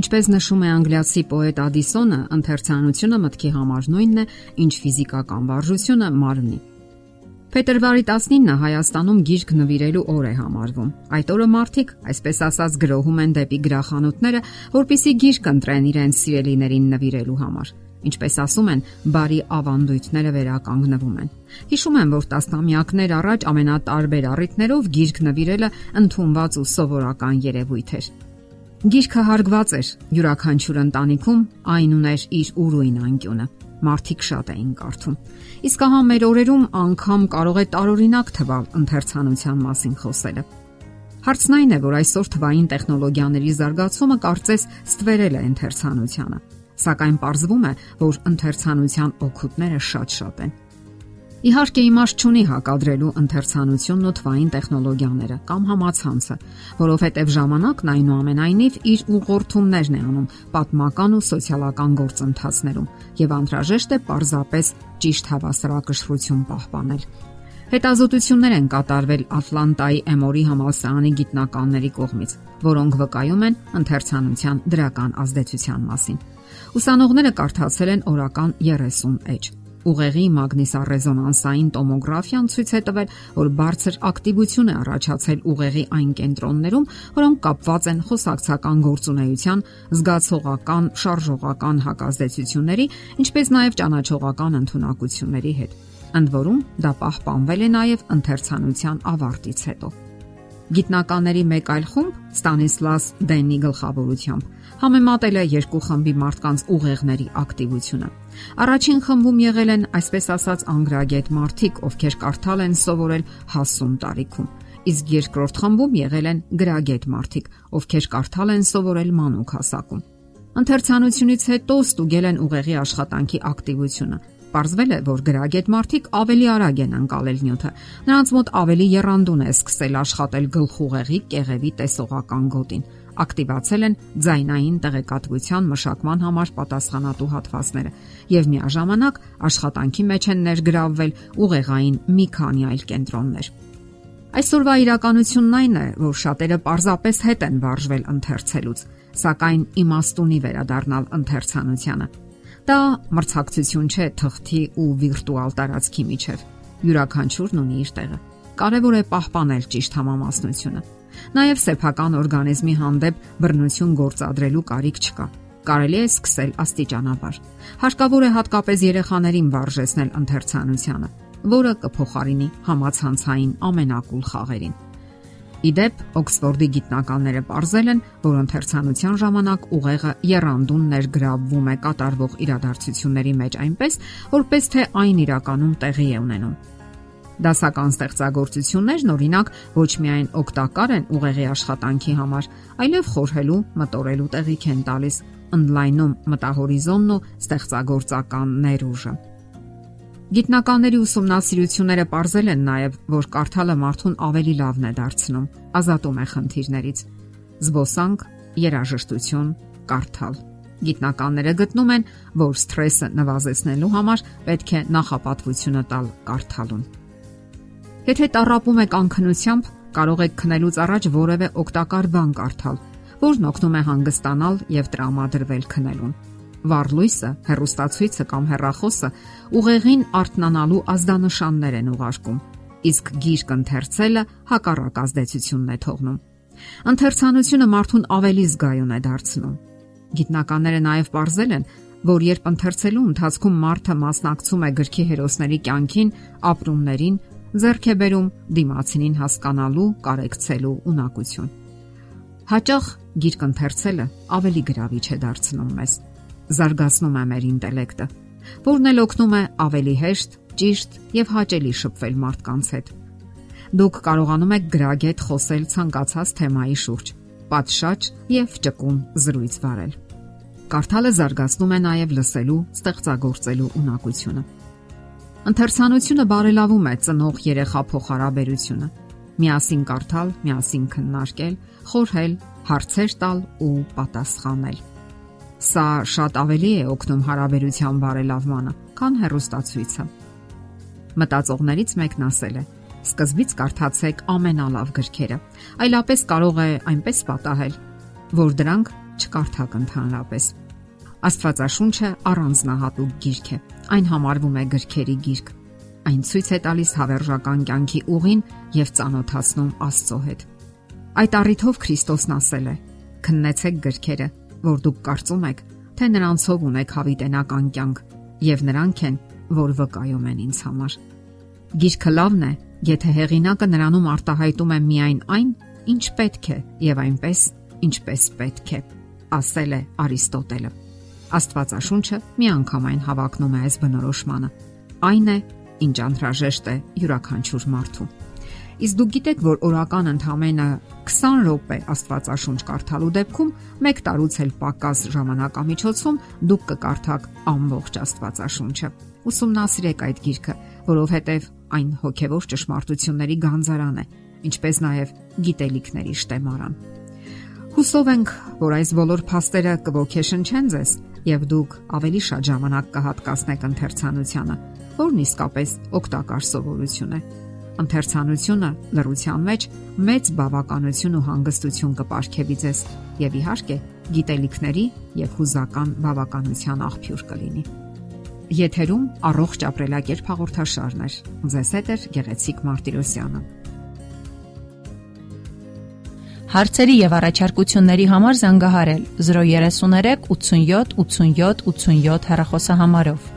Ինչպես նշում է անգլիացի պոետ Ադիսոնը, ընթերցանությունը մտքի համար նույնն է, ինչ ֆիզիկական վարժությունը մարմնի։ Փետրվարի 19-ը Հայաստանում գիրք նվիրելու օր է համարվում։ Այդ օրը մարդիկ, այսպես ասած, գրոհում են դեպի գրախանութները, որpիսի գիրք ընտրեն իրենց սիրելիներին նվիրելու համար։ Ինչպես ասում են, բարի ավանդույթները վերականգնվում են։ Հիշում եմ, որ տասնամյակներ առաջ ամենատարբեր առիթներով գիրք նվիրելը ընդունված ու սովորական երևույթ էր։ Գիրքը հարգված էր յուրաքանչյուր ընտանիքում, այն ուներ իր ուրույն անկյունը։ Մարդիկ շատ էին կարդում։ Իսկ ահա մեր օրերում անգամ կարող է տարօրինակ թվալ ընթերցանության մասին խոսելը։ Հարցն այն է, որ այսօր թվային տեխնոլոգիաների զարգացումը կարծես ստվերել է ընթերցանությանը։ Սակայն ողջվում է, որ ընթերցանության օգուտները շատ-շատ են։ Իհարկե իմաստ չունի հակադրելու ընթերցանությունն ու թվային տեխնոլոգիաները կամ համացանցը, որովհետև ժամանակն այնուամենայնիվ իր ուղղորդումներն է անում պատմական ու սոցիալական գործընթացներում եւ անհրաժեշտ է պարզապես ճիշտ հավասարակշռություն պահպանել։ Հետազոտություններ են կատարվել Ատլանտայի Էմորի համալսարանի գիտնականների կողմից, որոնք վկայում են ընթերցանության դրական ազդեցության մասին։ Ուսանողները կարդացել են օրական 30 էջ Ուղեղի մագնիսառեզոնանսային տոմոգրաֆիան ցույց է տվել, որ բարձր ակտիվություն է առաջացել ուղեղի այն կենտրոններում, որոնք կապված են խոսակցական գործունեության, զգացողական, շարժողական հակազդեցությունների, ինչպես նաև ճանաչողական ընտունակությունների հետ։ Ընդ որում դա պահպանվել է նաև ընթերցանության ավարտից հետո։ Գիտնականների մեկ այլ խումբ Ստանիսլաս Դենի գլխավորությամբ համեմատել է երկու խմբի մարդկանց ուղեղների ակտիվությունը։ Առաջին խմբում եղել են այսպես ասած անգրագետ մարդիկ, ովքեր կարդալ են սովորել հասուն տարիքում, իսկ երկրորդ խմբում եղել են գրագետ մարդիկ, ովքեր կարդալ են սովորել մանուկ հասակում։ Ընթերցանությունից հետո ստուգել են ուղեղի աշխատանքի ակտիվությունը, Պարզվել է, որ գրագետ մարդիկ ավելի արագ են անցալել նյութը։ Նրանց մոտ ավելի երանդուն է սկսել աշխատել գլխուղեղի կեղևի տեսողական գոտին ակտիվացել են ձայնային տեղեկատվության մշակման համար պատասխանատու հատվածները եւ միաժամանակ աշխատանքի մեջ են ներգրավվել ուղեղային մի քանի այլ կենտրոններ։ Այսօրվա իրականությունն այն է, որ շատերը պարզապես հետ են վարժվել ընթերցելուց, սակայն իմաստունի վերադառնալ ընթերցանությանը։ Դա մրցակցություն չէ թղթի ու վիրտուալ տարածքի միջև։ Յուրաքանչյուրն ունի իր տեղը։ Կարևոր է պահպանել ճիշտ համամասնությունը։ Նաև սեփական օրգանիզմի հանդեպ բռնություն գործադրելու կարիք չկա։ Կարելի է սկսել աստիճանաբար։ Հարկավոր է հատկապես երեխաներին վարժեցնել ընթերցանությանը, որը կփոխարինի համացանցային ամենակուլ խաղերին։ Իդեպ Օքսֆորդի գիտնականները ողրզել են, որ ընթերցանության ժամանակ ուղեղը երանդուն ներգրավվում է կատարվող իրադարձությունների մեջ այնպես, որպես թե այն իրականում տեղի է ունենում։ Դասական ստեղծագործություններն օրինակ ոչ միայն օգտակար են ուղեղի աշխատանքի համար, այլև խորհելու, մտորելու տեղիք են տալիս, ընդլայնում մտահորիզոնն ու ստեղծագործական ներուժը։ Գիտնականների ուսումնասիրությունները ողրզել են նաև, որ կարդալը մարդուն ավելի լավն է դարձնում, ազատում է խնդիրներից։ Զբոսանք, երաժշտություն, կարդալ։ Գիտնականները գտնում են, որ սթրեսը նվազեցնելու համար պետք է նախապատվությունը տալ կարդալուն։ Եթե տարապում եք անքնությամբ, կարող եք քնելուց առաջ որևէ օգտակար բան կարդալ, որն օգնում է հանգստանալ եւ տրամադրվել քնելուն։ Վառլույսը, հերոստացույցը կամ հերախոսը ուղեղին արթնանալու ազդանշաններ են ուղարկում, իսկ գիրք ընթերցելը հակառակ ազդեցությունն է թողնում։ Ընթերցանությունը մարդուն ավելի զգայուն է դարձնում։ Գիտնականները նաև ողրզել են, որ երբ ընթերցելու ընթացքում մարդը մասնակցում է գրքի հերոսների կյանքին, ապրումներին, ձեռք է բերում դիմացինին հասկանալու, կարեկցելու ունակություն։ Հաճախ գիրք ընթերցելը ավելի գրավիչ է դարձնում մեզ, զարգացնում է մեր ինտելեկտը, որն էլ օգնում է ավելի հեշտ, ճիշտ եւ հաճելի շփվել մարդկանց հետ։ Դուք կարողանում եք գրագետ խոսել ցանկացած թեմայի շուրջ, պատշաճ եւ ճկուն զրույց վարել։ Կարդալը զարգացնում է նաև լսելու, ստեղծագործելու ունակությունը։ Ընթերցանությունը բարելավում է ծնող երեխա փոխհարաբերությունը։ Միասին կարդալ, միասին քննարկել, խորհել, հարցեր տալ ու պատասխանել։ Սա շատ ավելի է օգնում հարաբերության բարելավմանը, քան հերոստացույցը։ Մտածողներից մեկն ասել է. Սկզբից կարդացեք ամենալավ գրքերը, այլապես կարող է այնպես պատահել, որ դրանք չկարդակ ընդհանրապես։ Աստվածաշունչը առանձնահատուկ գիրք է։ Այն համարվում է գրքերի գիրք։ Այն ցույց է տալիս հավերժական կյանքի ուղին եւ ծանոթացնում Աստծո հետ։ Այդ առիթով Քրիստոսն ասել է. Քննեցեք գրքերը, որ դուք կարծում եք, թե նրանցով ունեք հավիտենական կյանք, եւ նրանք են, որ վկայում են ինձ համար։ Գիրքը լավն է, եթե հեղինակը նրանում արտահայտում է միայն այն, ինչ պետք է եւ այնպես, ինչպես պետք է, ասել է Արիստոտելը։ Աստվածաշունչը միանգամայն հավակնում է այս բնորոշմանը։ Այն է, ինչ անհրաժեշտ է յուրաքանչյուր մարդու։ Իսկ դուք գիտեք, որ օրական ընդամենը 20 րոպե Աստվածաշունչ կարդալու դեպքում 1 տարուց էլ պակաս ժամանակամիջոցում դուք կկարդաք ամբողջ Աստվածաշունչը։ Ուսումնասիրեք այդ գիրքը, որովհետև այն հոգևոր ճշմարտությունների գանձարան է, ինչպես նաև գիտելիքների շտեմարան։ Հուսով ենք, որ այս բոլոր փաստերը կողքեշնչեն ձեզ եւ դուք ավելի շատ ժամանակ կհատկացնեք ընթերցանությանը, որն իսկապես օգտակար սովորություն է։ Ընթերցանությունը լրության մեջ մեծ բավականություն ու հանգստություն կպարգևի ձեզ եւ իհարկե գիտելիքների եւ հուզական բավականության աղբյուր կլինի։ Եթերում առողջ ապրելակերպ հաղորդաշարն է։ Ձեզ հետ է Գեղեցիկ Մարտիրոսյանը։ Հարցերի եւ առաջարկությունների համար զանգահարել 033 87 87 87 հեռախոսահամարով։